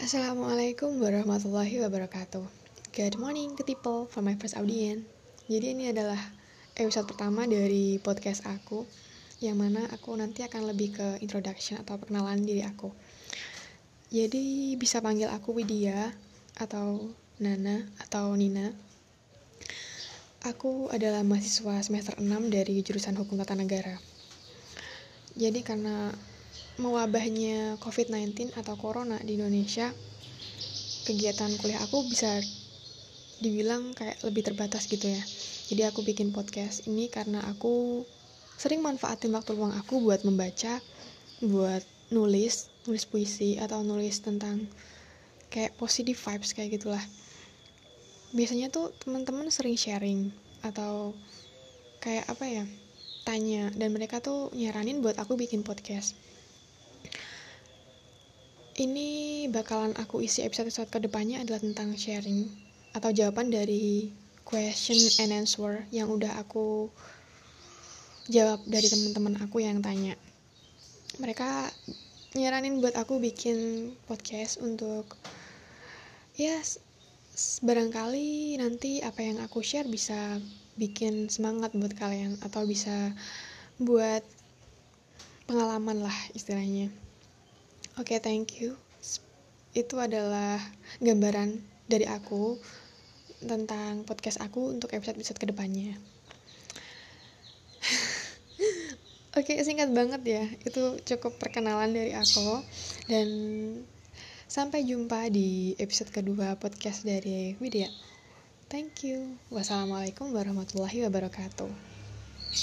Assalamualaikum warahmatullahi wabarakatuh. Good morning to people for my first audience. Jadi ini adalah episode pertama dari podcast aku Yang mana aku nanti akan lebih ke introduction atau perkenalan diri aku. Jadi bisa panggil aku Widya Atau Nana Atau Nina. Aku adalah mahasiswa semester 6 dari jurusan Hukum Tata Negara. Jadi karena mewabahnya COVID-19 atau Corona di Indonesia, kegiatan kuliah aku bisa dibilang kayak lebih terbatas gitu ya. Jadi aku bikin podcast ini karena aku sering manfaatin waktu luang aku buat membaca, buat nulis, nulis puisi atau nulis tentang kayak positive vibes kayak gitulah. Biasanya tuh teman-teman sering sharing atau kayak apa ya? tanya dan mereka tuh nyaranin buat aku bikin podcast ini bakalan aku isi episode-episode ke depannya adalah tentang sharing atau jawaban dari question and answer yang udah aku jawab dari teman-teman aku yang tanya. Mereka nyaranin buat aku bikin podcast untuk ya barangkali nanti apa yang aku share bisa bikin semangat buat kalian atau bisa buat pengalaman lah istilahnya. Oke, okay, thank you. Itu adalah gambaran dari aku tentang podcast aku untuk episode-episode ke depannya. Oke, okay, singkat banget ya. Itu cukup perkenalan dari aku. Dan sampai jumpa di episode kedua podcast dari Widya. Thank you. Wassalamualaikum warahmatullahi wabarakatuh.